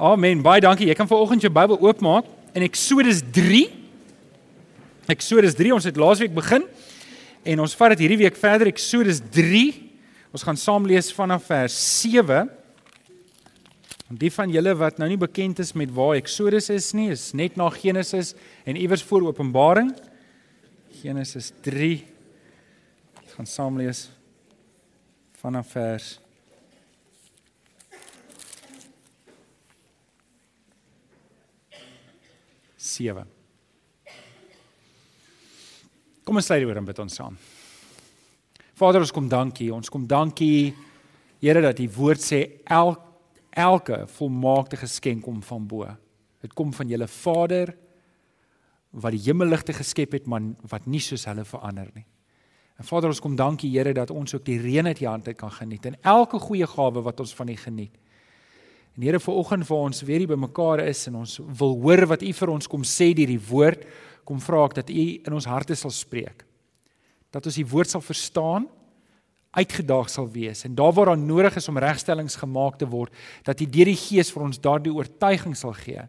Amen. Baie dankie. Jy kan vanoggend jou Bybel oopmaak in Eksodus 3. Eksodus 3. Ons het laasweek begin en ons vat dit hierdie week verder Eksodus 3. Ons gaan saam lees vanaf vers 7. En die van julle wat nou nie bekend is met waar Eksodus is nie, is net na Genesis en iewers voor Openbaring. Genesis 3. Ons gaan saam lees vanaf vers 7. Kom ons sluit oor en bid ons saam. Vader, ons kom dankie. Ons kom dankie Here dat U woord sê el, elke volmaakte geskenk kom van bo. Dit kom van julle Vader wat die hemelligte geskep het, maar wat nie soos hulle verander nie. En Vader, ons kom dankie Here dat ons ook die reën uit U hand kan geniet en elke goeie gawe wat ons van U geniet. En Here vir oggend vir ons weer hier bymekaar is en ons wil hoor wat U vir ons kom sê deur die woord, kom vra ek dat U in ons harte sal spreek. Dat ons die woord sal verstaan, uitgedaag sal wees en daar waar daar nodig is om regstellings gemaak te word, dat U deur die Gees vir ons daardie oortuiging sal gee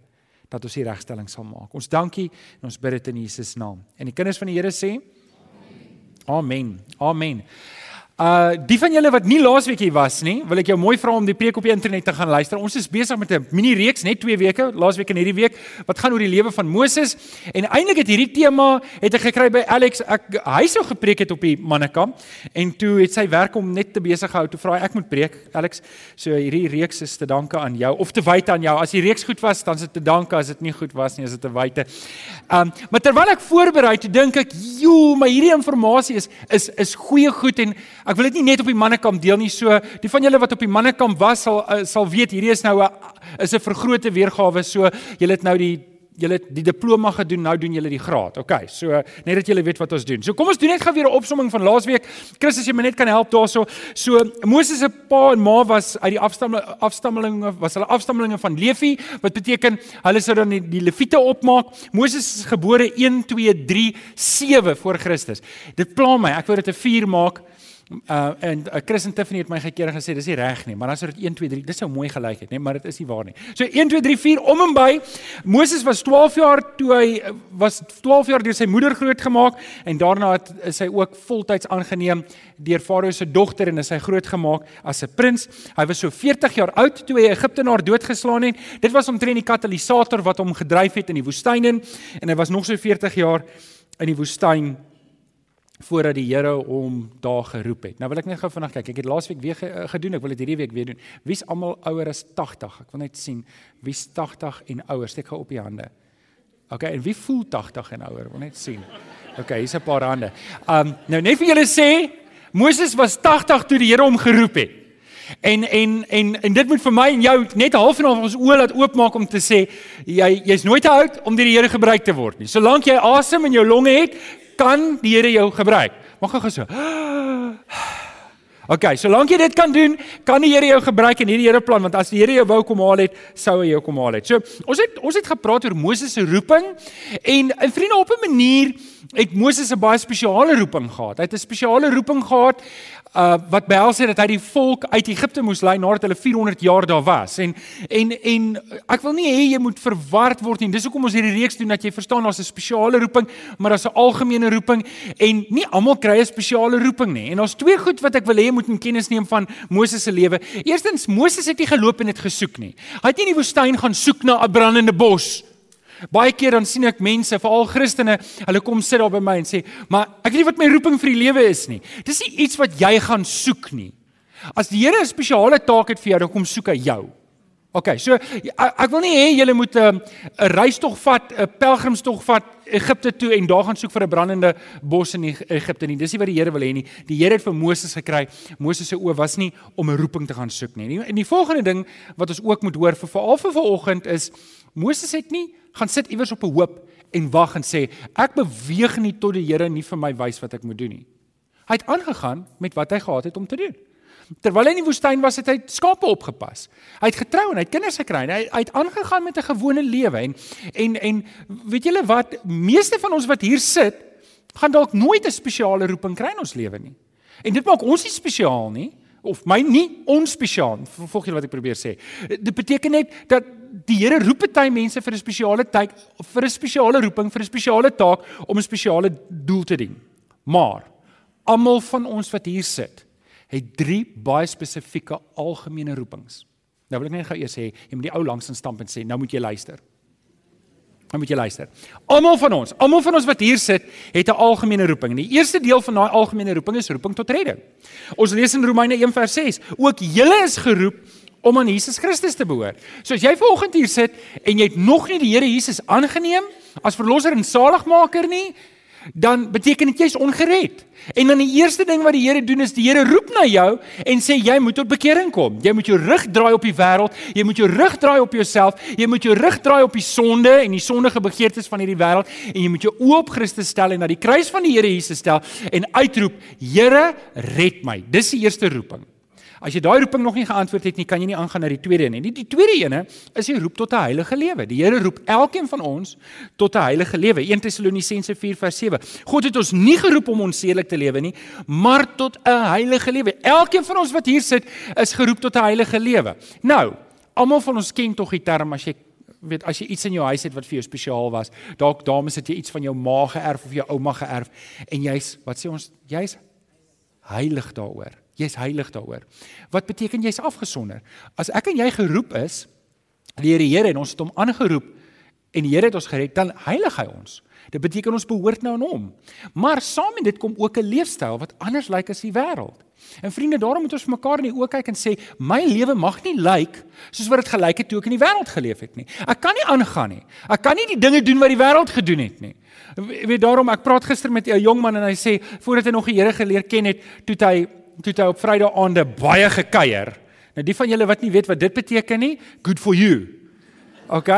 dat ons die regstelling sal maak. Ons dankie en ons bid dit in Jesus naam. En die kinders van die Here sê Amen. Amen. Uh die van julle wat nie laasweek hier was nie, wil ek jou mooi vra om die preek op die internet te gaan luister. Ons is besig met 'n mini reeks net 2 weke, laasweek en hierdie week wat gaan oor die lewe van Moses. En eintlik het hierdie tema het ek gekry by Alex. Ek hy sou gepreek het op die mannekamp en toe het sy werk om net te besig gehou. Toe vra ek moet preek. Alex, so hierdie reeks is te danke aan jou of te wyte aan jou. As die reeks goed was, dan is dit te danke. As dit nie goed was nie, is dit te wyte. Um maar terwyl ek voorberei, toe dink ek, "Jo, maar hierdie inligting is is is goeie goed en Ek wil dit nie net op die mannekamp deel nie. So die van julle wat op die mannekamp was sal uh, sal weet hierdie is nou 'n is 'n vergrote weergawe. So julle het nou die julle het die diploma gedoen, nou doen julle die graad. OK. So net dat julle weet wat ons doen. So kom ons doen net gou weer 'n opsomming van laasweek. Christus, jy moet net kan help daarso. So Moses se pa en ma was uit die afstammeling afstammelinge was hulle afstammelinge van Levi, wat beteken hulle sou dan die, die Lewiete opmaak. Moses is gebore 1 2 3 7 voor Christus. Dit pla my. Ek wou dit 'n 4 maak. Uh en uh, Chris en Tiffany het my gekeer gesê dis nie reg nie, maar dan sou dit 1 2 3, dis sou mooi gelyk het, nê, maar dit is nie waar nie. So 1 2 3 4 om en by. Moses was 12 jaar toe hy uh, was 12 jaar deur sy moeder grootgemaak en daarna het is hy ook voltyds aangeneem deur Farao se dogter en is hy grootgemaak as 'n prins. Hy was so 40 jaar oud toe hy 'n Egiptenaar doodgeslaan het. Dit was omtrent die katalisator wat hom gedryf het in die woestyn in en hy was nog so 40 jaar in die woestyn voordat die Here hom daar geroep het. Nou wil ek net gou vanaand kyk. Ek het laasweek weer eh, gedoen, ek wil dit hierdie week weer doen. Wie's almal ouer as 80? Ek wil net sien wie's 80 en ouer. Steek gou op die hande. OK, en wie voel 80 en ouer? Wil net sien. OK, hier's 'n paar hande. Um nou net vir julle sê, Moses was 80 toe die Here hom geroep het. En en en en dit moet vir my en jou net half en half ons oë laat oopmaak om te sê jy jy's nooit te oud om deur die Here gebruik te word nie. Solank jy asem in jou longe het, kan die Here jou gebruik. Mag gou so. OK, solank jy dit kan doen, kan die Here jou gebruik in hierdie Here plan want as die Here jou wou kom haal het, sou hy jou kom haal het. So, ons het ons het gepraat oor Moses se roeping en 'n vriende op 'n manier het Moses 'n baie spesiale roeping gehad. Hy het 'n spesiale roeping gehad uh wat behels het dat hy die volk uit Egipte moes lei nadat hulle 400 jaar daar was. En en en ek wil nie hê jy moet verward word nie. Dis hoekom ons hierdie reeks doen dat jy verstaan daar's 'n spesiale roeping, maar daar's 'n algemene roeping en nie almal kry 'n spesiale roeping nie. En daar's twee goed wat ek wil hê jy moet in kennis neem van Moses se lewe. Eerstens, Moses het nie geloop en dit gesoek nie. Hy het nie in die woestyn gaan soek na 'n brandende bos nie. Baie keer dan sien ek mense, veral Christene, hulle kom sit daar by my en sê, "Maar ek weet nie wat my roeping vir die lewe is nie." Dis nie iets wat jy gaan soek nie. As die Here 'n spesiale taak het vir jou, dan kom soek hy jou. OK, so ek wil nie hê julle moet 'n um, reistog vat, 'n pelgrimstog vat Egipte toe en daar gaan soek vir 'n brandende bos in Egipte nie. Dis nie wat die Here wil hê nie. Die Here het vir Moses gekry. Moses se oë was nie om 'n roeping te gaan soek nie. En die volgende ding wat ons ook moet hoor vir veral vir vanoggend is Moses het nie gaan sit iewers op 'n hoop en wag en sê ek beweeg nie tot die Here nie vir my wys wat ek moet doen nie. Hy het aangegaan met wat hy gehad het om te doen. Terwyl hy in die woestyn was, het hy skape opgepas. Hy het getrou en hy het kinders gekry. Hy hy het aangegaan met 'n gewone lewe en en en weet julle wat, meeste van ons wat hier sit, gaan dalk nooit 'n spesiale roeping kry in ons lewe nie. En dit maak ons nie spesiaal nie of my nie onspesiaal. Volg jy wat ek probeer sê? Dit beteken net dat die Here roep party mense vir 'n spesiale tyd, vir 'n spesiale roeping, vir 'n spesiale taak om 'n spesiale doel te dien. Maar almal van ons wat hier sit, het drie baie spesifieke algemene roepings. Nou wil ek net gou eers sê, jy moet die ou langs in stamp en sê, nou moet jy luister. Nou moet jy luister. Almal van ons, almal van ons wat hier sit, het 'n algemene roeping. Die eerste deel van daai algemene roeping is roeping tot redding. Ons lees in Romeine 1:6, ook julle is geroep om aan Jesus Christus te behoort. So as jy vanoggend hier sit en jy het nog nie die Here Jesus aangeneem as verlosser en saligmaker nie, dan beteken dit jy's ongered. En dan die eerste ding wat die Here doen is die Here roep na jou en sê jy moet tot bekering kom. Jy moet jou rug draai op die wêreld, jy moet jou rug draai op jouself, jy moet jou rug draai op die sonde en die sondige begeertes van hierdie wêreld en jy moet jou oë op Christus stel en na die kruis van die Here Jesus stel en uitroep: Here, red my. Dis die eerste roeping. As jy daai roeping nog nie geantwoord het nie, kan jy nie aangaan na die tweede een nie. Die tweede ene is die roep tot 'n heilige lewe. Die Here roep elkeen van ons tot 'n heilige lewe. 1 Tessalonisense 4:7. God het ons nie geroep om onsedelik te lewe nie, maar tot 'n heilige lewe. Elkeen van ons wat hier sit, is geroep tot 'n heilige lewe. Nou, almal van ons ken tog die term as jy weet as jy iets in jou huis het wat vir jou spesiaal was, dalk dames het jy iets van jou ma geërf of jou ouma geërf en jy's wat sê ons jy's heilig daaroor. Jy's heilig daaroor. Wat beteken jy's afgesonder? As ek en jy geroep is deur die Here en ons het hom aangeroep en die Here het ons gered, dan heilig hy ons. Dit beteken ons behoort nou aan hom. Maar saam met dit kom ook 'n leefstyl wat anders lyk as die wêreld. En vriende, daarom moet ons vir mekaar in die oë kyk en sê, my lewe mag nie lyk soos wat dit gelyk het toe ek in die wêreld geleef het nie. Ek kan nie aangaan nie. Ek kan nie die dinge doen wat die wêreld gedoen het nie. Weet daarom ek praat gister met 'n jong man en hy sê voordat hy nog die Here geleer ken het, toe hy toe hy op Vrydag aande baie gekuier. Nou die van julle wat nie weet wat dit beteken nie, good for you. OK?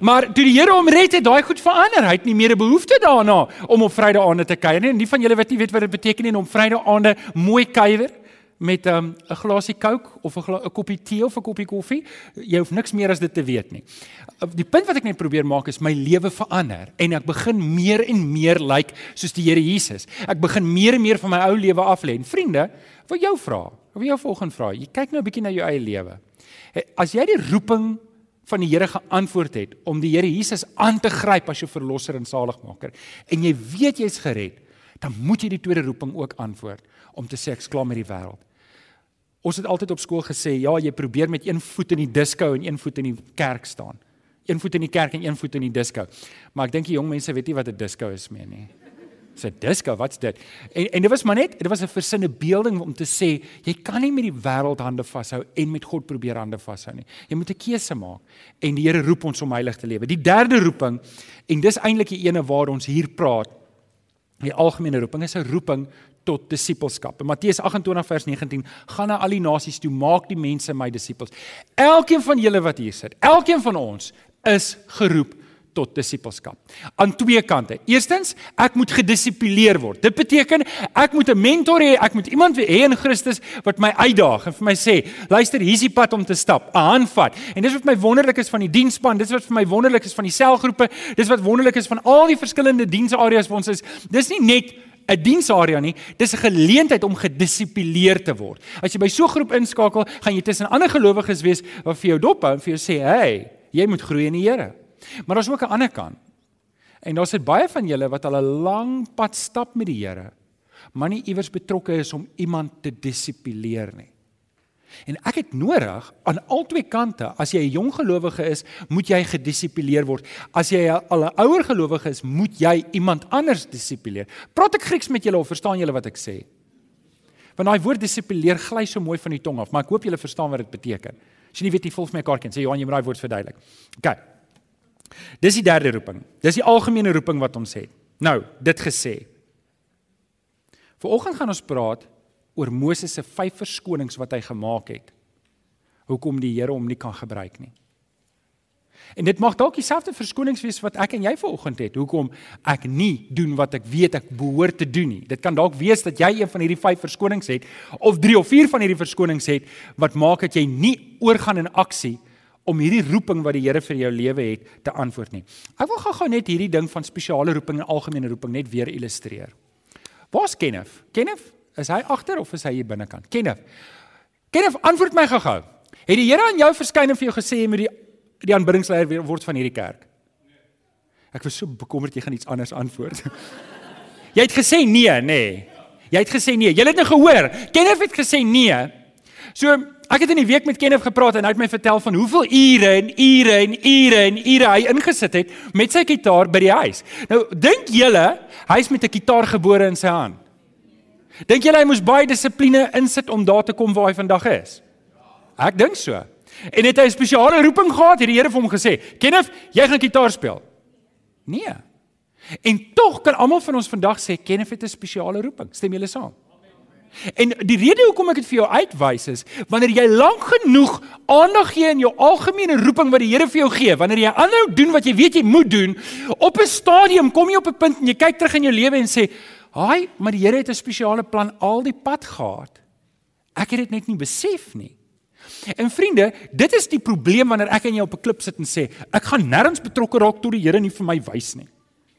Maar toe die Here hom red het, daai goed verander. Hy het nie meer 'n behoefte daarna om op Vrydag aande te kuier nie. En die van julle wat nie weet wat dit beteken nie om Vrydag aande mooi kuier met ehm, 'n um, glasie Coke of 'n koppie tee of 'n koppie koffie, jy hoef niks meer as dit te weet nie. Die punt wat ek net probeer maak is my lewe verander en ek begin meer en meer lyk like soos die Here Jesus. Ek begin meer en meer van my ou lewe af lê. En vriende, wil jou vra. Wil jou volgende vra. Jy kyk nou 'n bietjie na jou eie lewe. As jy die roeping van die Here geantwoord het om die Here Jesus aan te gryp as jou verlosser en saligmaker en jy weet jy's gered, dan moet jy die tweede roeping ook antwoord om te sê ek's klaar met die wêreld. Ons het altyd op skool gesê, ja, jy probeer met een voet in die disko en een voet in die kerk staan. Een voet in die kerk en een voet in die disko. Maar ek dink die jong mense weet nie wat 'n disko is meer nie sê disko, wat's dit? En en dit was maar net, dit was 'n versinne beelding om te sê jy kan nie met die wêreld hande vashou en met God probeer hande vashou nie. Jy moet 'n keuse maak en die Here roep ons om heilig te lewe. Die derde roeping en dis eintlik die ene waar ons hier praat. Die algemene roeping is 'n roeping tot disippelskap. In Matteus 28 vers 19 gaan na al die nasies toe, maak die mense my disippels. Elkeen van julle wat hier sit, elkeen van ons is geroep tot disippelskap. Aan twee kante. Eerstens, ek moet gedissiplineer word. Dit beteken ek moet 'n mentor hê, ek moet iemand hê in Christus wat my uitdaag en vir my sê, luister, hier's die pad om te stap, 'n hand vat. En dis wat my wonderlik is van die diensspan, dis wat vir my wonderlik is van die selgroepe, dis wat wonderlik is van al die verskillende diensareas vir ons is. Dis nie net 'n diensarea nie, dis 'n geleentheid om gedissiplineer te word. As jy by so 'n groep inskakel, gaan jy tussen ander gelowiges wees wat vir jou dop hou en vir jou sê, "Hey, jy moet groei in die Here." Maar daar's ook 'n ander kant. En daar's baie van julle wat al 'n lang pad stap met die Here, maar nie iewers betrokke is om iemand te dissiplineer nie. En ek het nodig aan albei kante. As jy 'n jong gelowige is, moet jy gedissiplineer word. As jy al 'n ouer gelowige is, moet jy iemand anders dissiplineer. Praat ek Grieks met julle of verstaan julle wat ek sê? Want daai woord dissiplineer gly so mooi van die tong af, maar ek hoop julle verstaan wat dit beteken. As jy nie weet nie, volg my kaartjie en sê Johan, jy moet daai woord verduidelik. OK. Dis die derde roeping. Dis die algemene roeping wat ons het. Nou, dit gesê. Vanoggend gaan ons praat oor Moses se vyf verskonings wat hy gemaak het. Hoekom die Here hom nie kan gebruik nie. En dit mag dalk dieselfde verskonings wees wat ek en jy vanoggend het. Hoekom ek nie doen wat ek weet ek behoort te doen nie. Dit kan dalk wees dat jy een van hierdie vyf verskonings het of 3 of 4 van hierdie verskonings het wat maak dat jy nie oorgaan in aksie om hierdie roeping wat die Here vir jou lewe het te antwoord nie. Ek wil gou-gou net hierdie ding van spesiale roeping en algemene roeping net weer illustreer. Waar's Kenneth? Kenneth, is hy agter of is hy hier binnekant? Kenneth. Kenneth, antwoord my gou-gou. Het die Here aan jou verskyn en vir jou gesê jy moet die die aanbiddingsleier word van hierdie kerk? Ek was so bekommerd jy gaan iets anders antwoord. jy het gesê nee, nê. Nee. Jy het gesê nee. Jy het nou gehoor. Kenneth het gesê nee. So ek het in die week met Kenneth gepraat en hy het my vertel van hoeveel ure en ure en ure en ure hy ingesit het met sy kitaar by die huis. Nou dink julle hy's met 'n kitaar gebore in sy hand? Dink julle hy moes baie dissipline insit om daar te kom waar hy vandag is? Ek dink so. En het hy 'n spesiale roeping gehad? Het die Here vir hom gesê: "Kenneth, jy gaan kitaar speel." Nee. En tog kan almal van ons vandag sê Kenneth het 'n spesiale roeping. Stem julle saam? En die rede hoekom ek dit vir jou uitwys is wanneer jy lank genoeg aandag gee aan jou algemene roeping wat die Here vir jou gee, wanneer jy aanhou doen wat jy weet jy moet doen, op 'n stadium kom jy op 'n punt en jy kyk terug in jou lewe en sê, "Haai, maar die Here het 'n spesiale plan al die pad gehad. Ek het dit net nie besef nie." En vriende, dit is die probleem wanneer ek en jy op 'n klip sit en sê, "Ek gaan nêrens betrokke raak tot die Here nie vir my wys nie."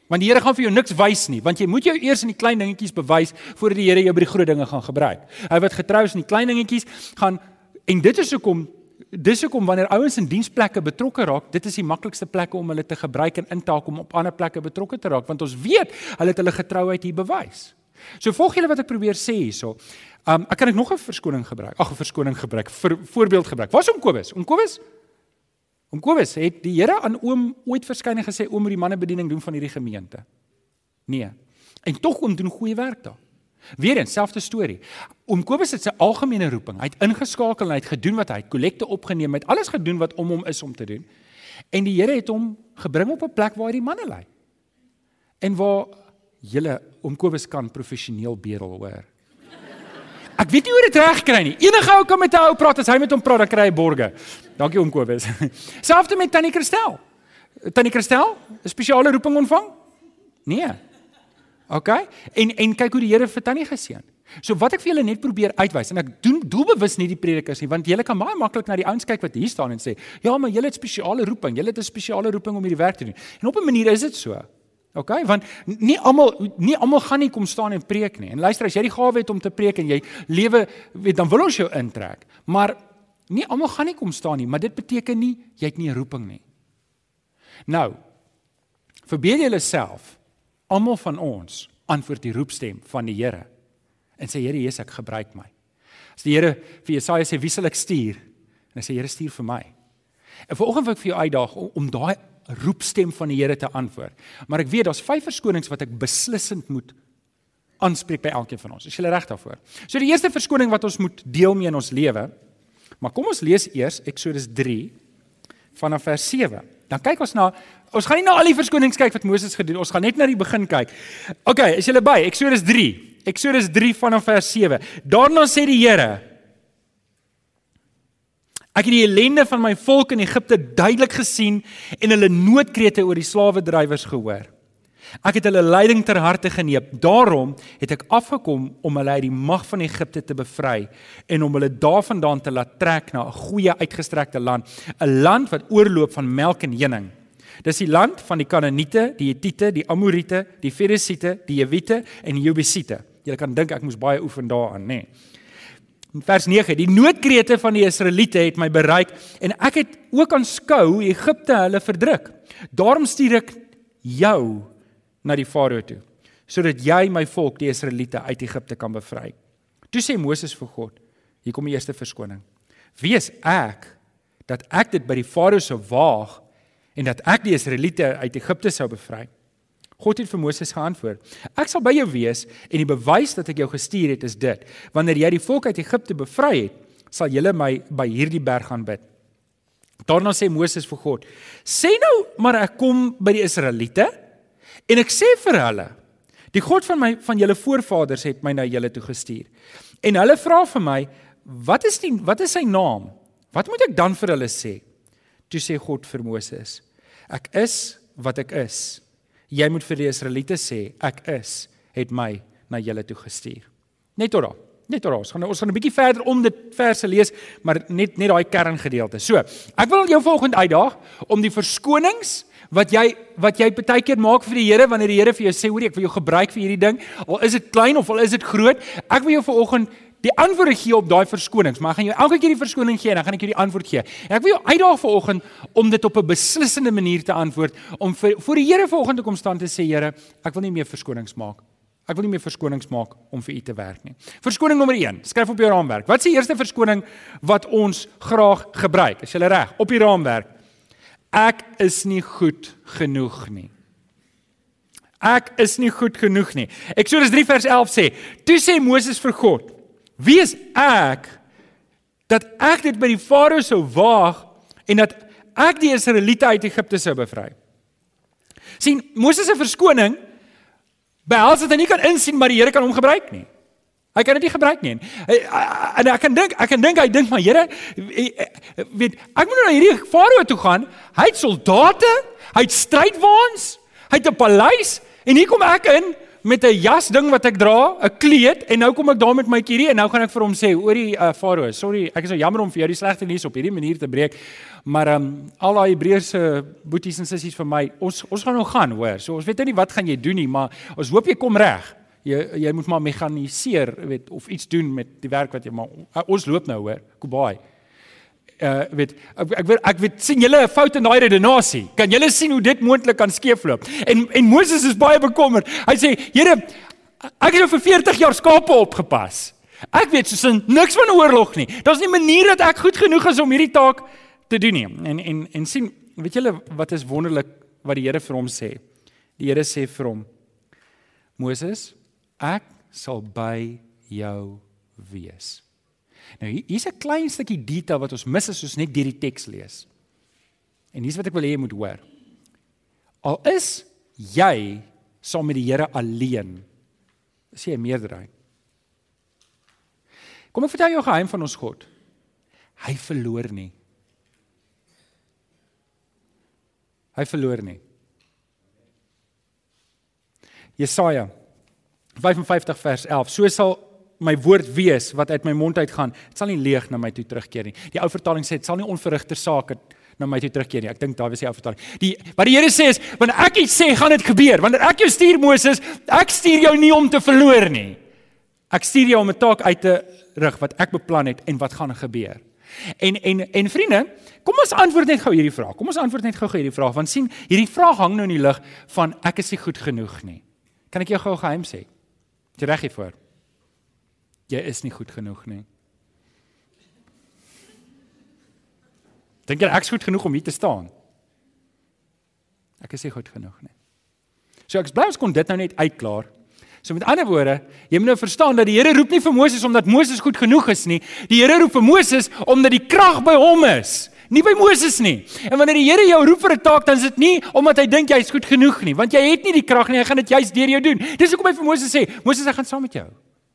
Want die Here gaan vir jou niks wys nie, want jy moet jou eers in die klein dingetjies bewys voordat die Here jou by die groot dinge gaan gebruik. Hy wat getrou is in die klein dingetjies gaan en dit is hoekom dis hoekom wanneer ouens in diensplekke betrokke raak, dit is die maklikste plekke om hulle te gebruik en intaak om op ander plekke betrokke te raak, want ons weet hulle het hulle getrouheid hier bewys. So volg julle wat ek probeer sê hierso. Um ek kan ek nog 'n verskoning gebruik. Ag 'n verskoning gebruik vir voorbeeld gebruik. Waar's oom Kobus? Oom Kobus? Oom Kobus, het die Here aan oom ooit verskyn en gesê oom moet die manne bediening doen van hierdie gemeente? Nee. En tog oom doen goeie werk daar. Weerens selfde storie. Oom Kobus het sy algemene roeping. Hy het ingeskakel en hy het gedoen wat hy het kollekte opgeneem, het alles gedoen wat om hom is om te doen. En die Here het hom gebring op 'n plek waar hy die manne lei. En waar julle oom Kobus kan professioneel bedel hoor. Ek weet nie hoe dit reg kry nie. Enige ou kan met 'n ou praat as hy met hom praat, dan kry hy borge. Dankie oom Kobus. Selfs met Tannie Christel. Tannie Christel, 'n spesiale roeping ontvang? Nee. OK? En en kyk hoe die Here vir Tannie geseën. So wat ek vir julle net probeer uitwys en ek doen doelbewus nie die predikus nie want julle kan baie maklik na die ouens kyk wat hier staan en sê ja maar julle het spesiale roeping julle het 'n spesiale roeping om hierdie werk te doen en op 'n manier is dit so OK, want nie almal nie almal gaan nie kom staan en preek nie. En luister, as jy die gawe het om te preek en jy lewe weet dan wil ons jou intrek. Maar nie almal gaan nie kom staan nie, maar dit beteken nie jy het nie 'n roeping nie. Nou, verbeel jouself, almal van ons antwoord die roepstem van die Here en sê Here Jesus, ek gebruik my. As die Here vir Jesaja sê wie sal ek stuur? En hy sê Here stuur vir my. En vanoggend wil ek vir jou uitdaag om, om daai roepstem van die Here te antwoord. Maar ek weet daar's vyf verskonings wat ek beslissend moet aanspreek by elkeen van ons. Is jy reg daarvoor? So die eerste verskoning wat ons moet deel mee in ons lewe. Maar kom ons lees eers Eksodus 3 vanaf vers 7. Dan kyk ons na ons gaan nie na al die verskonings kyk wat Moses gedoen. Ons gaan net na die begin kyk. OK, is julle by? Eksodus 3. Eksodus 3 vanaf vers 7. Daarna sê die Here Ek het die ellende van my volk in Egipte duidelik gesien en hulle noodkrete oor die slawedrywers gehoor. Ek het hulle lyding ter harte geneem. Daarom het ek afgekom om hulle uit die mag van Egipte te bevry en om hulle daarvandaan te laat trek na 'n goeie uitgestrekte land, 'n land wat oorloop van melk en honing. Dis die land van die Kanaaniete, die Hittite, die Amoriete, die Ferisiete, die Jewiete en die Jebusiete. Jy kan dink ek moes baie oefen daaraan, nê. Nee. Vers 9: Die noodkrete van die Israeliete het my bereik en ek het ook aanskou hoe Egipte hulle verdruk. Daarom stuur ek jou na die Farao toe sodat jy my volk die Israeliete uit Egipte kan bevry. Toe sê Moses vir God: Hier kom die eerste verskoning. Wees ek dat ek dit by die Farao sou waag en dat ek die Israeliete uit Egipte sou bevry. God het vir Moses geantwoord: Ek sal by jou wees en die bewys dat ek jou gestuur het is dit: Wanneer jy die volk uit Egipte bevry het, sal julle my by hierdie berg gaan bid. Daarna sê Moses vir God: Sê nou maar ek kom by die Israeliete en ek sê vir hulle: Die God van my van julle voorvaders het my na julle toe gestuur. En hulle vra vir my: Wat is die wat is sy naam? Wat moet ek dan vir hulle sê? Toe sê God vir Moses: Ek is wat ek is jy moet vir die Israeliete sê ek is het my na julle toe gestuur. Net tot daar. Net daar. Ons gaan ons gaan 'n bietjie verder om dit verse lees, maar net net daai kerngedeelte. So, ek wil jou volgende uitdaag om die verskonings wat jy wat jy baie keer maak vir die Here wanneer die Here vir jou sê hoor ek wil jou gebruik vir hierdie ding, al is dit klein of al is dit groot, ek wil jou vanoggend die antwoorde gee op daai verskonings, maar ek gaan jou elke keer die verskoning gee en dan gaan ek jou die antwoord gee. En ek wil jou uitdaag vanoggend om dit op 'n beslissende manier te antwoord om vir voor die Here vanoggend te kom staan te sê Here, ek wil nie meer verskonings maak. Ek wil nie meer verskonings maak om vir u te werk nie. Verskoning nommer 1. Skryf op jou raamwerk. Wat is die eerste verskoning wat ons graag gebruik? Is jy reg? Op die raamwerk. Ek is nie goed genoeg nie. Ek is nie goed genoeg nie. Eksodus 3 vers 11 sê: "Toe sê Moses vir God: Wie is ek dat ek dit by die Farao sou waag en dat ek die Israeliete uit Egipte sou bevry?" sien Moses se verskoning behels dat hy nie kan insien maar die Here kan hom gebruik nie. Hy kan dit nie gebruik nie. En ek kan dink, ek kan dink hy dink maar Here, weet ek moet nou na hierdie Farao toe gaan. Hy het soldate, hy het strydwaans, hy het 'n paleis En hier kom ek in met 'n jas ding wat ek dra, 'n kleed en nou kom ek daar met my kierie en nou gaan ek vir hom sê, "Orie uh, Farao, sorry, ek is so jammer om vir jou die slegte nuus op hierdie manier te breek, maar ehm um, al daai Hebreëse boeties en sissies vir my, ons ons gaan nou gaan, hoor. So ons weet nou nie wat gaan jy doen nie, maar ons hoop jy kom reg. Jy jy moet maar mekaniseer, weet, of iets doen met die werk wat jy maar ons loop nou, hoor. Kobai uh weet ek ek weet ek weet sien julle 'n fout in daai redenasie. Kan julle sien hoe dit moontlik kan skeefloop? En en Moses is baie bekommerd. Hy sê: "Here, ek het nou vir 40 jaar skape opgepas. Ek weet soos niks van oorlog nie. Daar's nie 'n manier dat ek goed genoeg is om hierdie taak te doen nie." En en en sien, weet julle wat is wonderlik wat die Here vir hom sê? Die Here sê vir hom: "Moses, ek sal by jou wees." Nou hier's 'n klein stukkie detail wat ons mis as ons net deur die teks lees. En hier's wat ek wil hê jy moet hoor. Al is jy saam met die Here alleen, is jy 'n meerderheid. Kom ek vertel jou 'n geheim van ons God. Hy verloor nie. Hy verloor nie. Jesaja 55 vers 11. So sal my woord wees wat uit my mond uitgaan. Dit sal nie leeg na my toe terugkeer nie. Die ou vertaling sê dit sal nie onverrigter sake na my toe terugkeer nie. Ek dink daar was die ou vertaling. Die wat die Here sê is wanneer ek iets sê, gaan dit gebeur. Wanneer ek jou stuur Moses, ek stuur jou nie om te verloor nie. Ek stuur jou om 'n taak uit te rig wat ek beplan het en wat gaan gebeur. En en en vriende, kom ons antwoord net gou hierdie vraag. Kom ons antwoord net gou-gou hierdie vraag want sien, hierdie vraag hang nou in die lug van ek is nie goed genoeg nie. Kan ek jou gou geheim sê? Jy reg hiervoor jy is nie goed genoeg nie. Dink jy ek's goed genoeg om hier te staan? Ek is nie goed genoeg nie. So ek bly ons kon dit nou net uitklaar. So met ander woorde, jy moet nou verstaan dat die Here roep nie vir Moses omdat Moses goed genoeg is nie. Die Here roep vir Moses omdat die krag by hom is, nie by Moses nie. En wanneer die Here jou roep vir 'n taak, dan is dit nie omdat hy dink jy's goed genoeg nie, want jy het nie die krag nie, hy gaan dit juist deur jou doen. Dis hoekom hy vir Moses sê, Moses, ek gaan saam met jou.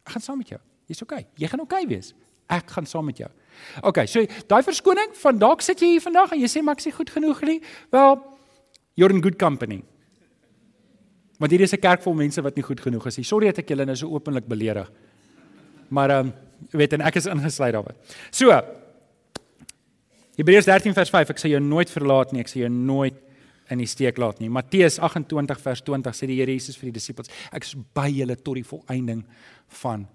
Ek gaan saam met jou. Jy's okay. Jy gaan okay wees. Ek gaan saam met jou. Okay, so daai verskoning van dalk sit jy hier vandag en jy sê maar ek is goed genoeg nie. Wel, you're in good company. Want hier is 'n kerk vol mense wat nie goed genoeg is nie. Sorry dat ek julle nou so openlik beledig. Maar ehm um, weet en ek is ingesluit daarin. So Hebreërs 13 vers 5 ek sal jou nooit verlaat nie, ek sal jou nooit in die steek laat nie. Matteus 28 vers 20 sê die Here Jesus vir die disippels, ek is by julle tot die volëinding van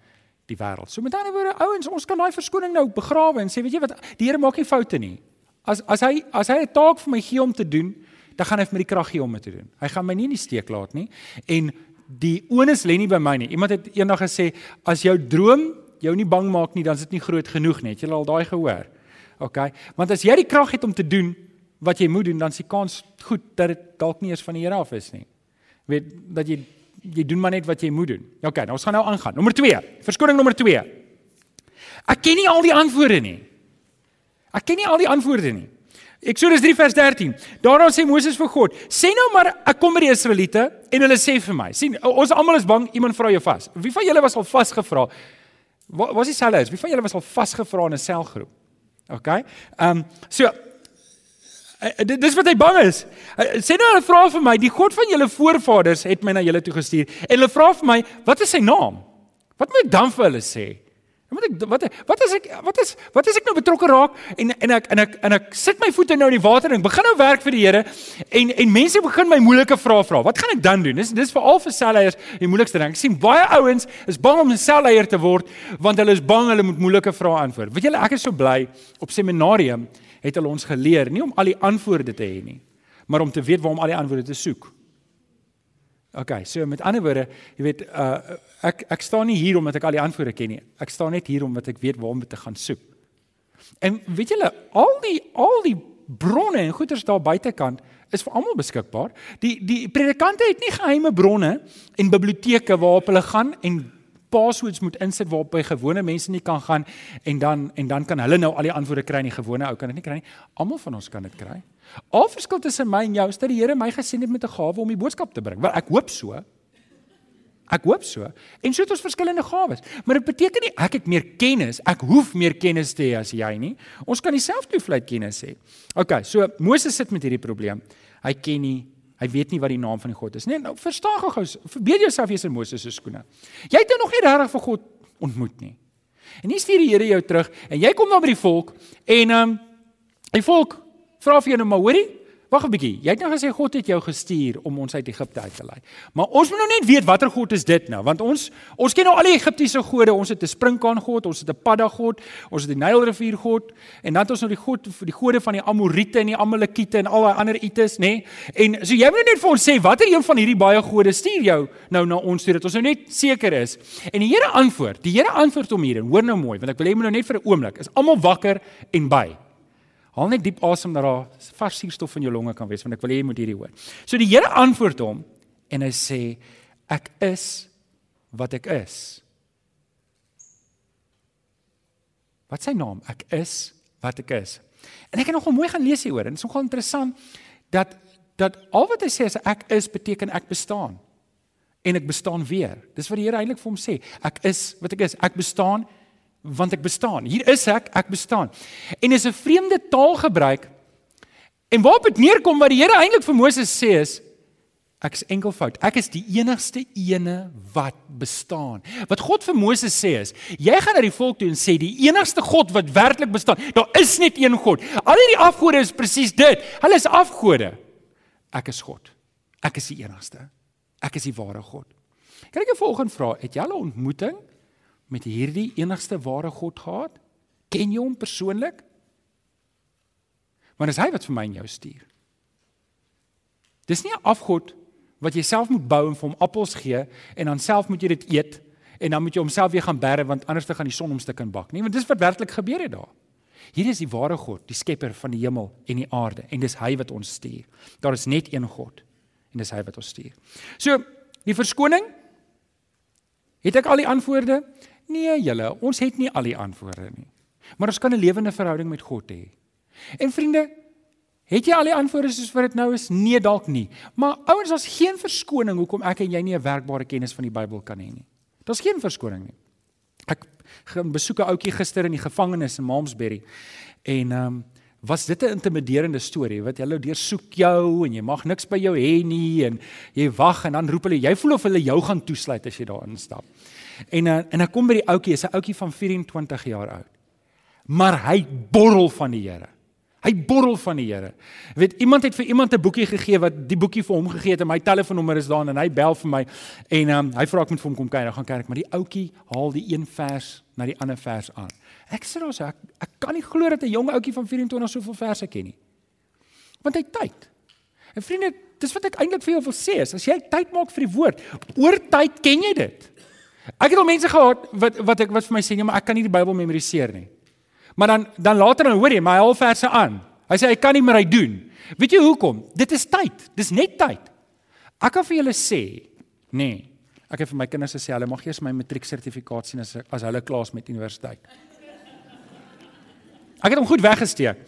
die wêreld. So met ander woorde, ouens, ons kan daai verskoning nou begrawe en sê, weet jy wat, die Here maak nie foute nie. As as hy as hy 'n taak vir my gee om te doen, dan gaan hy vir my die krag gee om dit te doen. Hy gaan my nie in die steek laat nie. En die onus lê nie by my nie. Iemand het eendag gesê, as jou droom jou nie bang maak nie, dan is dit nie groot genoeg nie. Het jy al daai gehoor? OK. Want as jy die krag het om te doen wat jy moet doen, dan is die kans goed dat dit dalk nie eers van die Here af is nie. Weet dat jy jy doen maar net wat jy moet doen. OK, nou ons gaan nou aangaan. Nommer 2. Verskoning nommer 2. Ek ken nie al die antwoorde nie. Ek ken nie al die antwoorde nie. Eksodus 3 vers 13. Daarna sê Moses vir God: "Sê nou maar ek kom by die Israeliete en hulle sê vir my: sien, ons almal is bang iemand vra jou vas. Wie van julle was al vasgevra? Wat was die selle is? Wie van julle was al vasgevra in 'n selgroep? OK? Ehm um, so Uh, dis wat hy bang is. Uh, sê nou 'n vraag vir my, die God van julle voorvaders het my na julle toe gestuur en hulle vra vir my, wat is sy naam? Wat moet ek dan vir hulle sê? Wat ek wat wat is ek wat is wat is ek nou betrokke raak en en ek en ek en ek sit my voete nou in die water en ek begin nou werk vir die Here en en mense begin my moeilike vrae vra. Wat gaan ek dan doen? Dis dis veral vir selleiers die moeilikste ding. Ek sien baie ouens is bang om 'n selleier te word want hulle is bang hulle moet moeilike vrae antwoord. Weet julle ek is so bly op seminarium het hulle ons geleer nie om al die antwoorde te hê nie, maar om te weet waar om al die antwoorde te soek. OK, so met ander woorde, jy weet, uh ek ek staan nie hier omdat ek al die antwoorde ken nie. Ek staan net hier omdat ek weet waar om te gaan soek. En weet julle, al die al die bronne en goeders daar buitekant is vir almal beskikbaar. Die die predikante het nie geheime bronne en biblioteke waarop hulle gaan en passwords moet insit waarop by gewone mense nie kan gaan en dan en dan kan hulle nou al die antwoorde kry en die gewone ou kan dit nie kry nie. Almal van ons kan dit kry. Al verskil tussen my en jou is dat die Here my gesien het met 'n gawe om die boodskap te bring. Wel ek hoop so. Ek hoop so. En so het ons verskillende gawes. Maar dit beteken nie ek het meer kennis, ek hoef meer kennis te hê as jy nie. Ons kan dieselfde hoeveelheid kennis hê. OK, so Moses sit met hierdie probleem. Hy ken nie Hy weet nie wat die naam van die God is nie. Nou verstaan gou-gou. Verbeel jouself jy's in Moses se skoene. Jy het nog nie regtig vir God ontmoet nie. En hier stuur die Here jou terug en jy kom dan by die volk en ehm um, die volk vra vir jou nou maar hoorie Wag 'n bietjie. Jy het nou gesê God het jou gestuur om ons uit Egipte uit te lei. Maar ons moet nou net weet watter God is dit nou, want ons ons ken nou al die Egiptiese gode. Ons het 'n springkaan God, ons het 'n padda God, ons het die Nylrivier God en dan het ons nou die God vir die gode van die Amorite en die Amalekiete en al daai ander ites, nê? Nee? En so jy moet net vir ons sê watter een van hierdie baie gode stuur jou nou na ons toe dat ons nou net seker is. En die Here antwoord. Die Here antwoord hom hier en hoor nou mooi, want ek wil hê jy moet nou net vir 'n oomblik is almal wakker en by. Haal net diep asem dat daar vars suurstof in jou longe kan wees want ek wil hê jy moet hierdie hoor. So die Here antwoord hom en hy sê ek is wat ek is. Wat sy naam? Ek is wat ek is. En ek het nogal mooi gaan lees hieroor en dit is nogal interessant dat dat al wat hy sê is ek is beteken ek bestaan. En ek bestaan weer. Dis wat die Here eintlik vir hom sê. Ek is wat ek is. Ek bestaan want ek bestaan. Hier is ek, ek bestaan. En is 'n vreemde taal gebruik. En waarop dit neerkom wat die Here eintlik vir Moses sê is ek is enkelvoud. Ek is die enigste ene wat bestaan. Wat God vir Moses sê is, jy gaan na die volk toe en sê die enigste God wat werklik bestaan. Daar is net een God. Al hierdie afgode is presies dit. Hulle is afgode. Ek is God. Ek is die enigste. Ek is die ware God. Kan ek 'n volgende vraag? Het jy al 'n ontmoeting met hierdie enigste ware God gehad? Ken jy hom persoonlik? Want is hy wat vir my en jou stuur. Dis nie 'n afgod wat jy self moet bou en vir hom appels gee en dan self moet jy dit eet en dan moet jy homself weer gaan bære want anders te gaan die son hom stuk in bak nie want dis wat werklik gebeur het daar. Hier is die ware God, die skepper van die hemel en die aarde en dis hy wat ons stuur. Daar is net een God en dis hy wat ons stuur. So, die verskoning het ek al die antwoorde? Nee, julle, ons het nie al die antwoorde nie. Maar ons kan 'n lewende verhouding met God hê. En vriende, het jy al die antwoorde soos wat dit nou is? Nee, dalk nie. Maar ouens, daar's geen verskoning hoekom ek en jy nie 'n werkbare kennis van die Bybel kan hê nie. Daar's geen verskoning nie. Ek gaan besoek 'n ouetjie gister in die gevangenis in Malmesbury. En ehm um, was dit 'n intimiderende storie wat hulle deursoek jou en jy mag niks by jou hê nie en jy wag en dan roep hulle jy voel of hulle jou gaan toesluit as jy daar instap. En uh, en hy kom by die ouetjie, is 'n ouetjie van 24 jaar oud. Maar hy borrel van die Here. Hy borrel van die Here. Jy weet, iemand het vir iemand 'n boekie gegee wat die boekie vir hom gegee het en my telefoonnommer is daar en hy bel vir my en um, hy vra ek moet vir hom kom kuier, gaan kerk, maar die ouetjie haal die een vers na die ander vers aan. Ek sê ons ek, ek kan nie glo dat 'n jong ouetjie van 24 soveel verse ken nie. Want hy tyd. En vriende, dis wat ek eintlik vir jou wil sê is as jy tyd maak vir die woord, oor tyd ken jy dit. Ek het al mense gehad wat wat ek wat vir my sê nee, maar ek kan nie die Bybel memoriseer nie. Maar dan dan later dan hoor jy my half verse aan. Hy sê hy kan nie meer hy doen. Weet jy hoekom? Dit is tyd. Dis net tyd. Ek kan vir julle sê, nee. Ek het vir my kinders gesê hulle mag eers my matrieksertifikaat sien as as hulle klaar is met universiteit. Ek het hom goed weggesteek.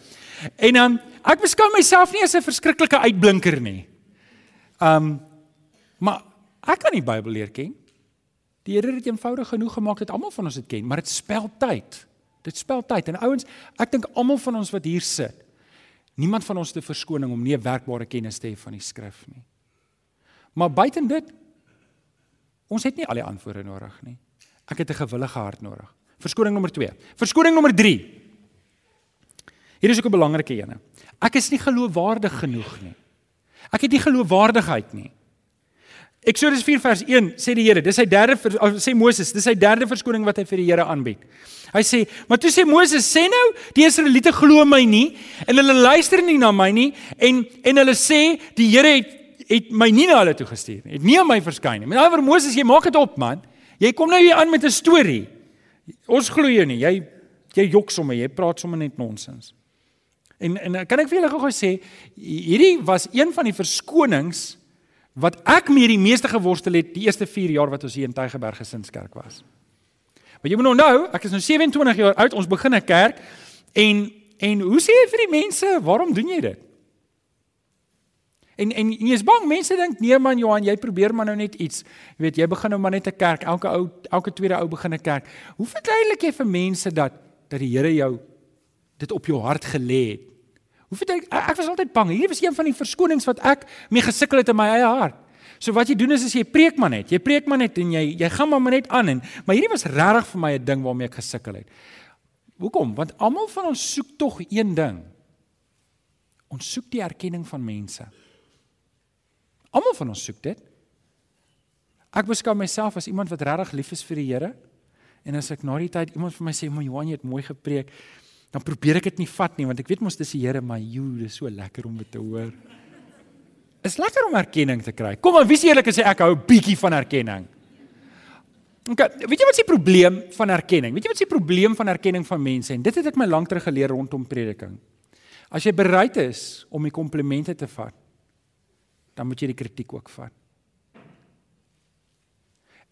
En dan um, ek beskou myself nie as 'n verskriklike uitblinker nie. Um maar ek kan die Bybel leer ken. Die Here het eenvoudig genoeg gemaak dat almal van ons dit ken, maar dit spel tyd. Dit spel tyd. En ouens, ek dink almal van ons wat hier sit, niemand van ons het 'n verskoning om nie 'n werkbare kennis te hê van die skrif nie. Maar buiten dit ons het nie al die antwoorde nodig nie. Ek het 'n gewillige hart nodig. Verskoning nommer 2. Verskoning nommer 3. Hier is ook 'n belangrike een. Ek is nie geloofwaardig genoeg nie. Ek het nie geloofwaardigheid nie. Eksodus 4 vers 1 sê die Here, dis sy derde sê Moses, dis sy derde verskoning wat hy vir die Here aanbied. Hy sê, maar toe sê Moses, sê nou, die Israeliete glo my nie en hulle luister nie na my nie en en hulle sê die Here het het my nie na hulle toe gestuur nie. Het nie aan my verskyn nie. Met ander woorde Moses, jy maak dit op man. Jy kom nou hier aan met 'n storie. Ons glo jou nie. Jy jy jok sommer, jy praat sommer net nonsens. En en kan ek vir julle gou-gou sê, hierdie was een van die verskonings wat ek mee die meeste geworstel het die eerste 4 jaar wat ons hier in Tygerberg Gesinskerk was. Maar jy moet nou nou, ek is nou 27 jaar oud, ons begin 'n kerk en en hoe sê jy vir die mense, waarom doen jy dit? En en jy is bang, mense dink nee man Johan, jy probeer maar nou net iets. Jy weet, jy begin nou maar net 'n kerk, elke ou elke tweede ou begin 'n kerk. Hoe verduidelik jy vir mense dat dat die Here jou dit op jou hart gelê het? Hoe weet ek ek was altyd bang. Hier was een van die verskonings wat ek mee gesukkel het in my eie hart. So wat jy doen is as jy preek maar net. Jy preek maar net en jy jy gaan maar net aan en maar hierdie was regtig vir my 'n ding waarmee ek gesukkel het. Hoekom? Want almal van ons soek tog een ding. Ons soek die erkenning van mense. Almal van ons soek dit. Ek beskou myself as iemand wat regtig lief is vir die Here. En as ek na die tyd iemand vir my sê, "Maar Johan, jy het mooi gepreek." Dan probeer ek dit nie vat nie want ek weet mos dis die Here maar joe dis so lekker om dit te hoor. Is lekker om erkenning te kry. Kom maar wie se eerlik sê ek hou 'n bietjie van erkenning. Okay, weet jy wat is die probleem van erkenning? Weet jy wat is die probleem van erkenning van mense en dit het ek my lank terug geleer rondom prediking. As jy bereid is om die komplimente te vat, dan moet jy die kritiek ook vat.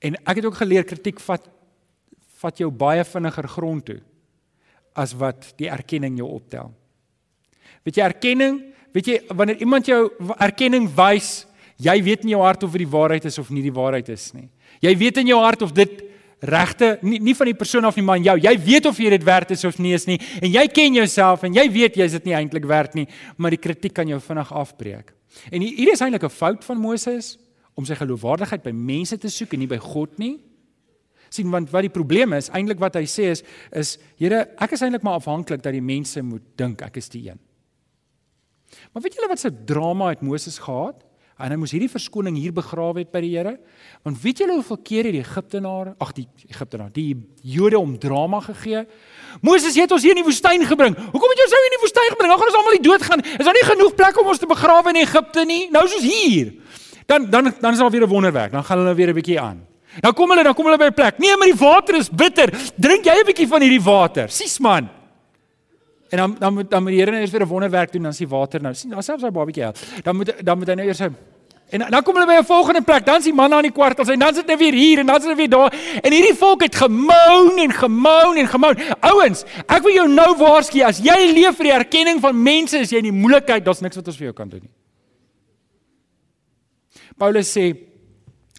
En ek het ook geleer kritiek vat vat jou baie vinniger grond toe as wat die erkenning jou optel. Weet jy erkenning, weet jy wanneer iemand jou erkenning wys, jy weet in jou hart of dit die waarheid is of nie die waarheid is nie. Jy weet in jou hart of dit regte nie nie van die persoon af nie maar jou. Jy weet of jy dit werd is of nie is nie en jy ken jouself en jy weet jy is dit nie eintlik werd nie, maar die kritiek kan jou vinnig afbreek. En hier is eintlik 'n fout van Moses om sy geloofwaardigheid by mense te soek en nie by God nie sien want wat die probleem is eintlik wat hy sê is is Here ek is eintlik maar afhanklik dat die mense moet dink ek is die een. Maar weet julle wat se drama het Moses gehad? En hy moes hierdie verskoning hier begrawe het by die Here. Want weet julle hoeveel keer het die Egiptenare, ag die Egiptenare, die Jode om drama gegee? Moses het ons hier in die woestyn gebring. Hoekom het jy ons nou in die woestyn gebring? Dan gaan ons almal die dood gaan. Is daar nie genoeg plek om ons te begrawe in Egipte nie? Nou is ons hier. Dan dan dan is daar weer 'n wonderwerk. Dan gaan hulle weer 'n bietjie aan. Dan kom hulle, dan kom hulle by 'n plek. Nee, maar die water is bitter. Drink jy 'n bietjie van hierdie water? Sis man. En dan dan moet dan moet die Here nou eers weer 'n wonderwerk doen dan is die water nou. sien, selfs daai babatjie help. Dan moet dan moet hy nou eers hy En dan kom hulle by 'n volgende plek. Dan is die manne aan die kwartels en dan sit hulle weer hier en dan sit hulle weer daar. En hierdie volk het gemoun en gemoun en gemoun. Ouens, ek wil jou nou waarsku as jy leef vir die erkenning van mense, is jy in die moeilikheid. Daar's niks wat ons vir jou kan doen nie. Paulus sê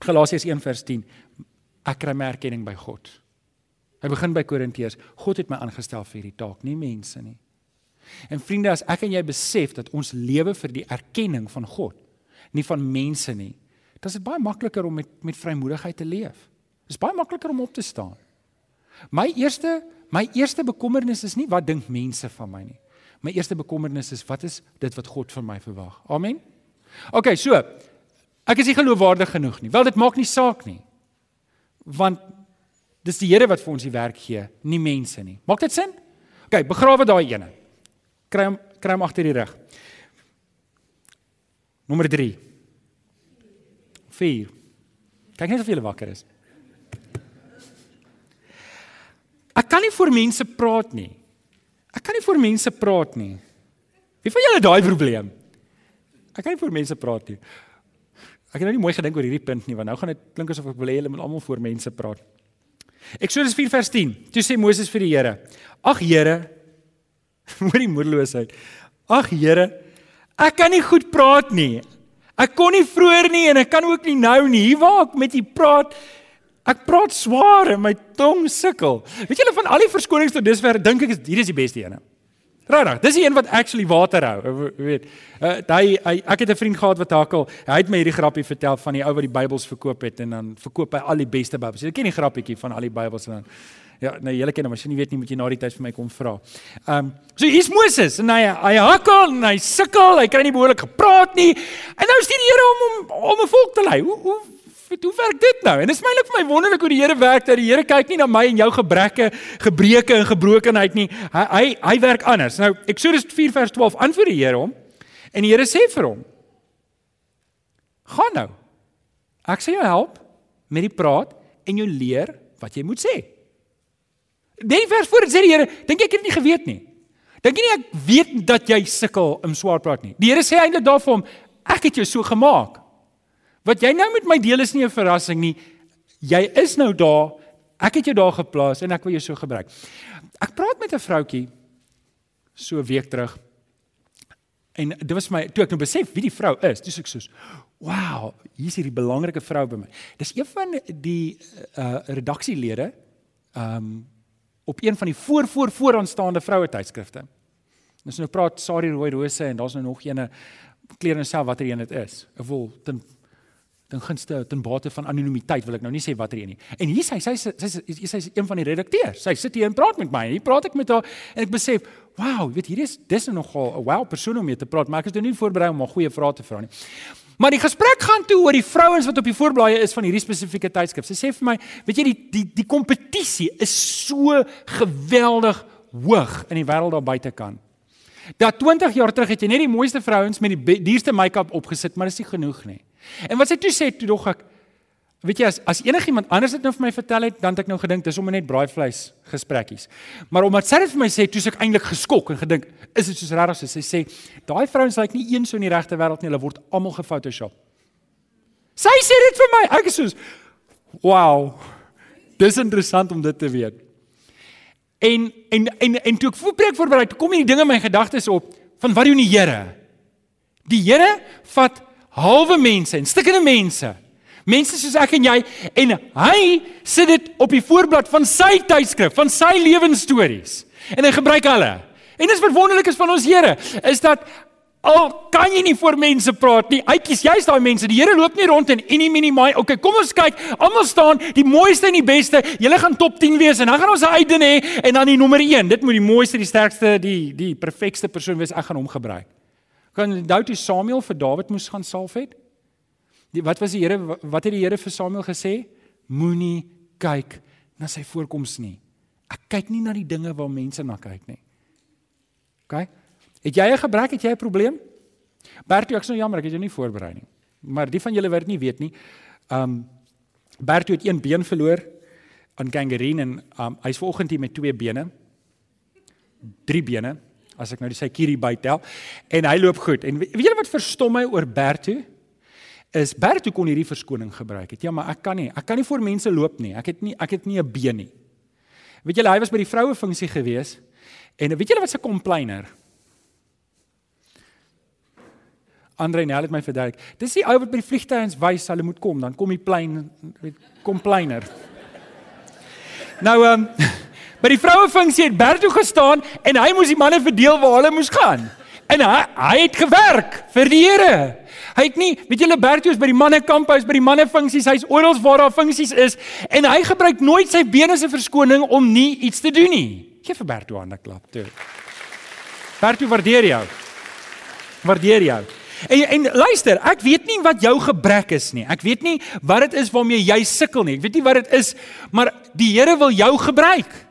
Galasiërs 1:10 Ek kry my erkenning by God. Hy begin by Korintiërs. God het my aangestel vir hierdie taak, nie mense nie. En vriende, as ek en jy besef dat ons lewe vir die erkenning van God, nie van mense nie, dan is dit baie makliker om met met vrymoedigheid te leef. Dit is baie makliker om op te staan. My eerste my eerste bekommernis is nie wat dink mense van my nie. My eerste bekommernis is wat is dit wat God van my verwag. Amen. OK, so ek is nie geloofwaardig genoeg nie. Wel dit maak nie saak nie want dis die Here wat vir ons die werk gee, nie mense nie. Maak dit sin? OK, begrawe daai ene. Kry hom kry hom agter die rug. Nommer 3. 4. Kyk net of jy wakker is. Ek kan nie vir mense praat nie. Ek kan nie vir mense praat nie. Wie van julle daai probleem? Ek kan nie vir mense praat nie. Ek het nou nie mooi gedink oor hierdie punt nie, want nou gaan dit klink asof ek wil hê hulle moet almal voor mense praat. Eksodus 4 vers 10. Toe sê Moses vir die Here: "Ag Here, hoor die moedeloosheid. Ag Here, ek kan nie goed praat nie. Ek kon nie vroeër nie en ek kan ook nie nou nie. Hier waar ek met u praat, ek praat swaar en my tong sukkel. Weet julle van al die verskonings tot dusver, dink ek is hier is die beste ene. Regtig, dis die een wat actually water hou, weet. Uh, hy, hy ek het 'n vriend gehad wat hakel. Hy het my hierdie grappie vertel van die ou wat die Bybels verkoop het en dan verkoop hy al die beste Bybels. Jy ken die grappietjie van al die Bybels en dan Ja, nou julle ken hom, as jy nie weet nie, moet jy na die tyd vir my kom vra. Ehm, um, so hier's Moses en hy hy hakkel en hy sukkel, hy kry nie behoorlik gepraat nie. En nou stuur die Here hom om om 'n volk te lei. Hoe hoe hoe werk dit nou? En dit is mylik vir my wonderlik hoe die Here werk dat die Here kyk nie na my en jou gebreke, gebreke en gebrokenheid nie. Hy hy hy werk anders. Nou Eksodus 4 vers 12 antwoord die Here hom en die Here sê vir hom: "Gaan nou. Ek sal jou help met die praat en jou leer wat jy moet sê." Net die vers voor dit sê die Here, dink ek het nie geweet nie. Dink jy nie ek weet dat jy sukkel om swaar praat nie. Die Here sê eintlik daar vir hom, ek het jou so gemaak. Wat jy nou met my deel is nie 'n verrassing nie. Jy is nou daar. Ek het jou daar geplaas en ek wil jou so gebruik. Ek praat met 'n vroutjie so 'n week terug. En dit was my toe ek nou besef wie die vrou is. Dis ek soos, "Wow, hier is hierdie belangrike vrou by my." Dis een van die uh redaksielede um op een van die voor voor vooraanstaande vroue tydskrifte. Ons nou praat Sari Rooi Rose en daar's nou nog eene klere self watter een dit is. Ek wil ten ten gunste ten bate van anonimiteit wil ek nou nie sê watter een nie. En hier sy sy sy sy sy is een van die redakteurs. Sy sit hier en praat met my. Hier praat ek met haar en ek besef, wow, weet hier is dis nou nogal 'n wow persoon om mee te praat, maar ek is nou nie voorberei om 'n goeie vrae te vra nie. Maar die gesprek gaan toe oor die vrouens wat op die voorblaaie is van hierdie spesifieke tydskrif. Sy sê vir my, weet jy die die die kompetisie is so geweldig hoog in die wêreld daar buitekant. Dat 20 jaar terug het jy net die mooiste vrouens met die duurste make-up opgesit, maar dis nie genoeg nie. En wat sy toe sê, toe dog ek, weet jy as as enigiemand anders dit nou vir my vertel het, dan het ek nou gedink dis om net braaivleis gesprekkies. Maar omdat sy dit vir my sê, toe ek eintlik geskok en gedink, is dit soos regtig so? Sy sê, daai vrouens lyk nie een so in die regte wêreld nie, hulle word almal gefotoshop. Sy sê dit vir my. Ek is soos, wow. Dis interessant om dit te weet. En en en en toe ek voorpreek voorberei, kom hierdie dinge in my gedagtes op van wat doen die Here? Die Here vat halwe mense en stukkende mense. Mense soos ek en jy en hy sit dit op die voorblad van sy tydskrif, van sy lewensstories. En hy gebruik hulle. En dis wat wonderlik is van ons Here, is dat al kan jy nie voor mense praat nie. Hy kies juist daai mense. Die Here loop nie rond en enie mini my. Okay, kom ons kyk. Almal staan die mooiste en die beste. Julle gaan top 10 wees en dan gaan ons uitdin hê en dan die nommer 1. Dit moet die mooiste, die sterkste, die die perfekste persoon wees. Ek gaan hom gebruik. Kan onthou toe Samuel vir Dawid moes gaan salf het? Die, wat was die Here wat het die Here vir Samuel gesê? Moenie kyk na sy voorkoms nie. Ek kyk nie na die dinge waar mense na kyk nie. OK? Het jy 'n gebrek, het jy 'n probleem? Bertie, ek is nou jammer, ek het jou nie voorberei nie. Maar die van julle wat dit nie weet nie, um Bertie het een been verloor aan gangrene en um hy's vanoggend hier met twee bene. Drie bene as ek nou die Saikiri bytel en hy loop goed. En weet julle wat verstom my oor Bertu? Is Bertu kon hierdie verskoning gebruik het. Ja, maar ek kan nie. Ek kan nie voor mense loop nie. Ek het nie ek het nie 'n been nie. Weet julle hy was by die vroue funksie gewees en weet julle wat se complainer? Andre Nel het my verduidelik. Dis die ou wat by die vliegtuigs wys hulle moet kom, dan kom die plein complainer. Nou ehm um, By die vroue funksie het Berto gestaan en hy moes die manne verdeel waar hulle moes gaan. En hy hy het gewerk vir die Here. Hy het nie, weet julle Berto is by die manne kamphuis, by die manne funksies, hy's oral waar daar funksies is en hy gebruik nooit sy bene se verskoning om nie iets te doen nie. Geef vir Berto 'n klap toe. Berto waardeer jou. Waardeer jou. En en luister, ek weet nie wat jou gebrek is nie. Ek weet nie wat dit is waarmee jy sukkel nie. Ek weet nie wat dit is, maar die Here wil jou gebruik.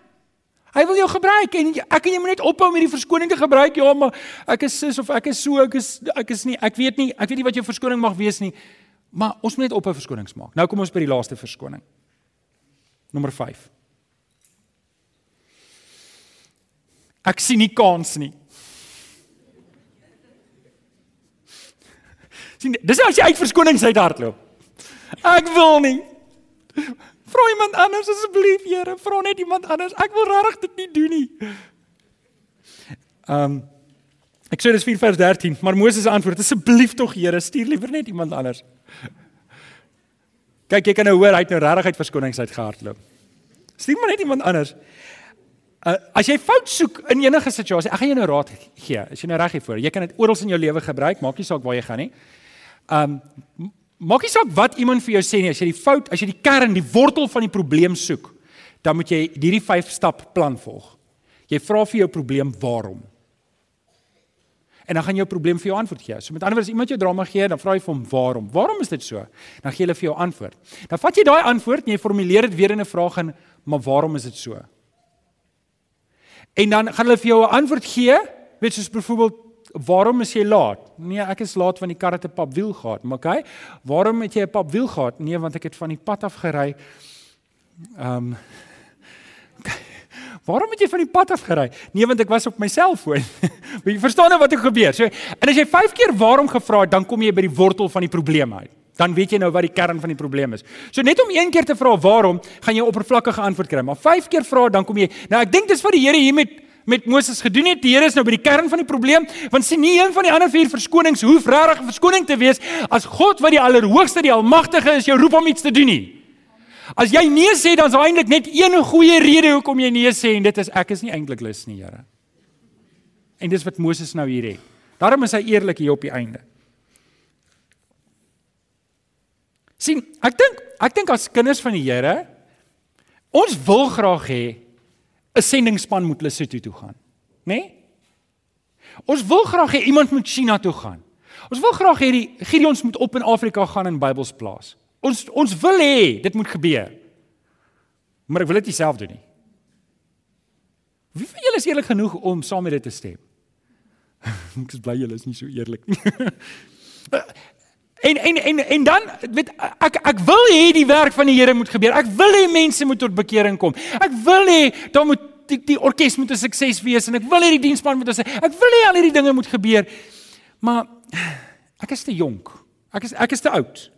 Hy wil jou gebruik en ek en jy moet net ophou met die verskoning te gebruik. Ja, maar ek is sis of ek is so, ek is ek is nie, ek weet nie, ek weet nie wat jou verskoning mag wees nie. Maar ons moet net ophou verskonings maak. Nou kom ons by die laaste verskoning. Nommer 5. Ek sien nie kans nie. sien, dis as jy uit verskonings uit hardloop. Ek wil nie. Vra iemand anders asseblief, Here, vra net iemand anders. Ek wil regtig dit nie doen nie. Ehm um, Ek sê dis 4 vers 13, maar Moses antwoord: "Asseblief tog, Here, stuur liewer net iemand anders." Kyk, jy kan nou hoor hy het nou regtig uit verskonings uit gehardloop. Stuur maar net iemand anders. Uh, as jy fout soek in enige situasie, ek gaan jou nou raad gee. As jy nou reg hiervoor, jy kan dit oral in jou lewe gebruik, maak nie saak waar jy gaan nie. Um Maak nie saak wat iemand vir jou sê nie, as jy die fout, as jy die kern, die wortel van die probleem soek, dan moet jy hierdie 5 stap plan volg. Jy vra vir jou probleem waarom. En dan gaan jou probleem vir jou antwoord gee. So met ander woorde as iemand jou drama gee, dan vra jy vir hom waarom? Waarom is dit so? Dan gee hulle vir jou antwoord. Dan vat jy daai antwoord en jy formuleer dit weer in 'n vraag en maar waarom is dit so? En dan gaan hulle vir jou 'n antwoord gee, weet soos byvoorbeeld waarom is jy laat? Nee, ek is laat want die kar het 'n papwiel gehad. Maar okay, waarom het jy 'n papwiel gehad? Nee, want ek het van die pad af gery. Ehm um, Waarom het jy van die pad af gery? Nee, want ek was op my selfoon. jy verstaan nou wat het gebeur. So, en as jy 5 keer waarom gevra het, dan kom jy by die wortel van die probleem uit. Dan weet jy nou wat die kern van die probleem is. So net om een keer te vra waarom, gaan jy oppervlakkige antwoord kry, maar 5 keer vra dan kom jy. Nou ek dink dis wat die Here hier met met Moses gedoen het. Die Here is nou by die kern van die probleem, want sien nie een van die ander vier verskonings hoef regtig 'n verskoning te wees as God wat die Allerhoogste, die Almagtige is, jou roep om iets te doen nie. As jy nee sê, dan is daar eintlik net een goeie rede hoekom jy nee sê en dit is ek is nie eintlik lus nie, Here. En dis wat Moses nou hier het. Daarom is hy eerlik hier op die einde. sien, ek dink ek dink as kinders van die Here ons wil graag hê 'n sendingsspan moet Lesotho toe gaan, né? Nee? Ons wil graag hê iemand moet China toe gaan. Ons wil graag hê die Gideons moet op in Afrika gaan en Bybels plaas. Ons ons wil hê dit moet gebeur. Maar ek wil dit self doen nie. Wie van julle is eerlik genoeg om saam met dit te stem? ek is bly julle is nie so eerlik nie. En en en en dan weet ek ek wil hê die werk van die Here moet gebeur. Ek wil hê mense moet tot bekering kom. Ek wil hê daar moet die, die orkes moet 'n sukses wees en ek wil hê die diensspan moet ons ek wil hê al hierdie dinge moet gebeur. Maar ek is te jonk. Ek is ek is te oud.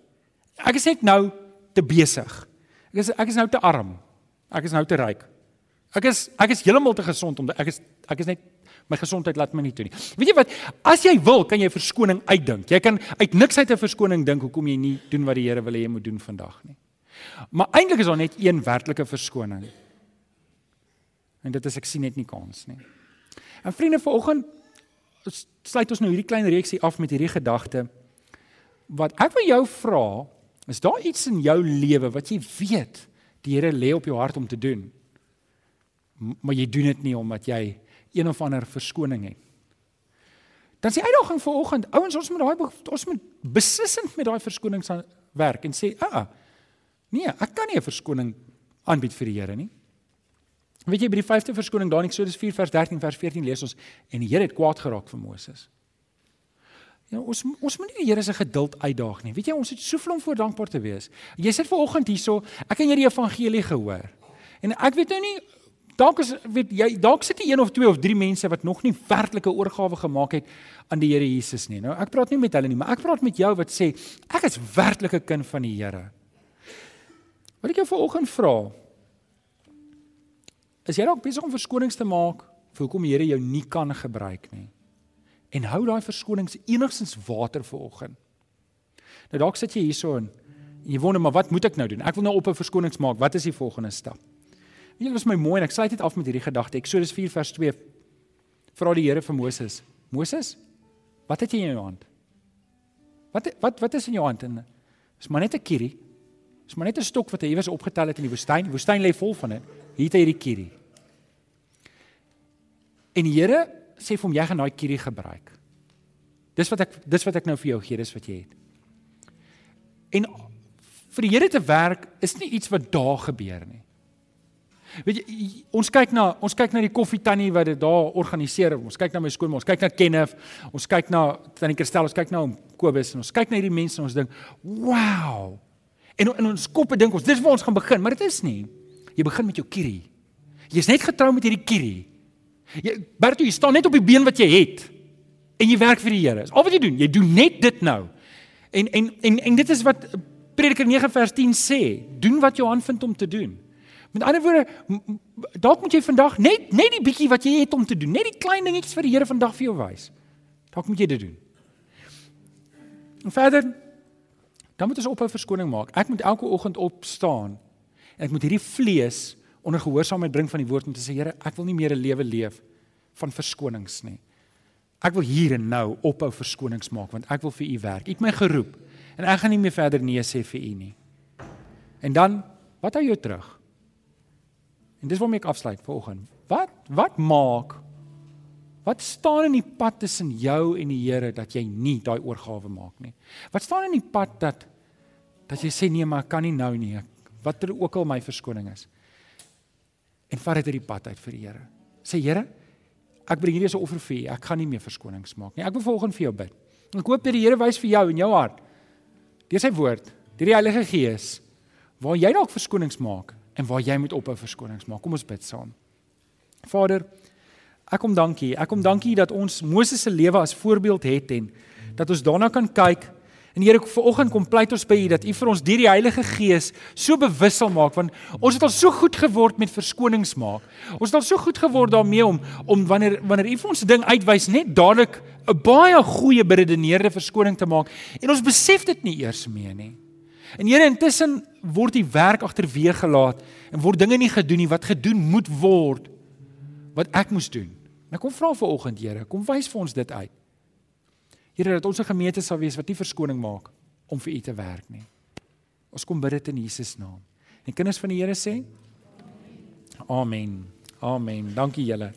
Ek is net nou te besig. Ek is ek is nou te arm. Ek is nou te ryk. Ek is ek is heeltemal te gesond om ek is ek is net my gesondheid laat my nie toe nie. Weet jy wat? As jy wil, kan jy verskoning uitdink. Jy kan uit niks uit 'n verskoning dink hoekom jy nie doen wat die Here wil hê jy moet doen vandag nie. Maar eintlik is daar net een werklike verskoning. En dit is ek sien net nie kans nie. En vriende, vanoggend sluit ons nou hierdie klein reeksie af met hierdie gedagte wat ek wil jou vra, is daar iets in jou lewe wat jy weet die Here lê op jou hart om te doen? Maar jy doen dit nie omdat jy een of ander verskoning het. Dan sê uitdaging vir oggend, ouens, ons moet daai ons moet beslissend met daai verskonings werk en sê, "Ag, ah, nee, ek kan nie 'n verskoning aanbied vir die Here nie." Weet jy by die 5de verskoning daar in Eksodus 4 vers 13 vers 14 lees ons en die Here het kwaad geraak vir Moses. Ja, ons ons moet nie die Here se geduld uitdaag nie. Weet jy, ons het soveel om voor dankbaar te wees. Jy sit ver oggend hierso, ek het hierdie evangelie gehoor. En ek weet nou nie Dalk is weet jy dalk sit jy een of twee of drie mense wat nog nie werklike oorgawe gemaak het aan die Here Jesus nie. Nou ek praat nie met hulle nie, maar ek praat met jou wat sê ek is werklik 'n kind van die Here. Wat ek jou vanoggend vra is jy dalk besig om verskonings te maak vir hoekom die Here jou nie kan gebruik nie. En hou daai verskonings enigstens water vanoggend. Nou dalk sit jy hierso en jy wonder maar wat moet ek nou doen? Ek wil nou op 'n verskonings maak. Wat is die volgende stap? Jy wat is my mooi en ek sluit dit af met hierdie gedagte. Eksodus 4 vers 2 vra die Here vir Moses. Moses, wat het jy in jou hand? Wat wat wat is in jou hand? En is maar net 'n kierie. Is maar net 'n stok wat hy iewers opgetel het in die woestyn. Die woestyn lê vol van dit. Hier het hy hierdie kierie. En die Here sê vir hom jy gaan daai kierie gebruik. Dis wat ek dis wat ek nou vir jou gee, dis wat jy het. En vir die Here te werk is nie iets wat daar gebeur nie. Weet jy ons kyk na ons kyk na die koffie tannie wat dit daar organiseer. Ons kyk na my skoonma, ons kyk na Kenneth, ons kyk na tannie Kristel, ons kyk na Kobus en ons kyk na hierdie mense en ons dink, "Wow." En in ons koppe dink ons, dis waar ons gaan begin, maar dit is nie. Jy begin met jou kierie. Jy's net getrou met hierdie kierie. Jy Berto, jy staan net op die been wat jy het en jy werk vir die Here. Al wat jy doen, jy doen net dit nou. En en en en dit is wat Prediker 9 vers 10 sê, doen wat jou hand vind om te doen. Met ander woorde, dalk moet jy vandag net net die bietjie wat jy het om te doen, net die klein dingetjies vir die Here vandag vir jou wys. Dalk moet jy dit doen. En verder dan moet ons ophou verskoning maak. Ek moet elke oggend opstaan en ek moet hierdie vlees onder gehoorsaamheid bring van die woord om te sê Here, ek wil nie meer 'n lewe leef van verskonings nie. Ek wil hier en nou ophou verskonings maak want ek wil vir u werk. U het my geroep en ek gaan nie meer verder nee sê vir u nie. En dan, wat hou jou terug? En dis waarmee ek afsluit vanoggend. Wat wat maak wat staan in die pad tussen jou en die Here dat jy nie daai oorgawe maak nie? Wat staan in die pad dat dat jy sê nee, maar ek kan nie nou nie. Watter ook al my verskoning is. En vat dit uit die pad uit vir die Here. Sê Here, ek bring hierdie as 'n offer vir U. Ek gaan nie meer verskonings maak nie. Ek wil volgens vir jou bid. Ek hoop dat die Here wys vir jou in jou hart deur sy woord, deur die Heilige Gees, waar jy dalk verskonings maak en waar jy moet ophou verskonings maak. Kom ons bid saam. Vader, ek kom dankie. Ek kom dankie dat ons Moses se lewe as voorbeeld het en dat ons daarna kan kyk En Here, vanoggend kom pleit ons by U dat U vir ons deur die Heilige Gees so bewus sal maak want ons het al so goed geword met verskonings maak. Ons het al so goed geword daarmee om om wanneer wanneer U vir ons 'n ding uitwys net dadelik 'n baie goeie beredeneerde verskoning te maak en ons besef dit nie eers meer nie. En Here, intussen word die werk agterweë gelaat en word dinge nie gedoen nie wat gedoen moet word wat ek moes doen. Nou kom vra vanoggend Here, kom wys vir ons dit uit. Here dat ons 'n gemeente sal wees wat nie verskoning maak om vir U te werk nie. Ons kom bid dit in Jesus naam. En kinders van die Here sê Amen. Amen. Dankie julle.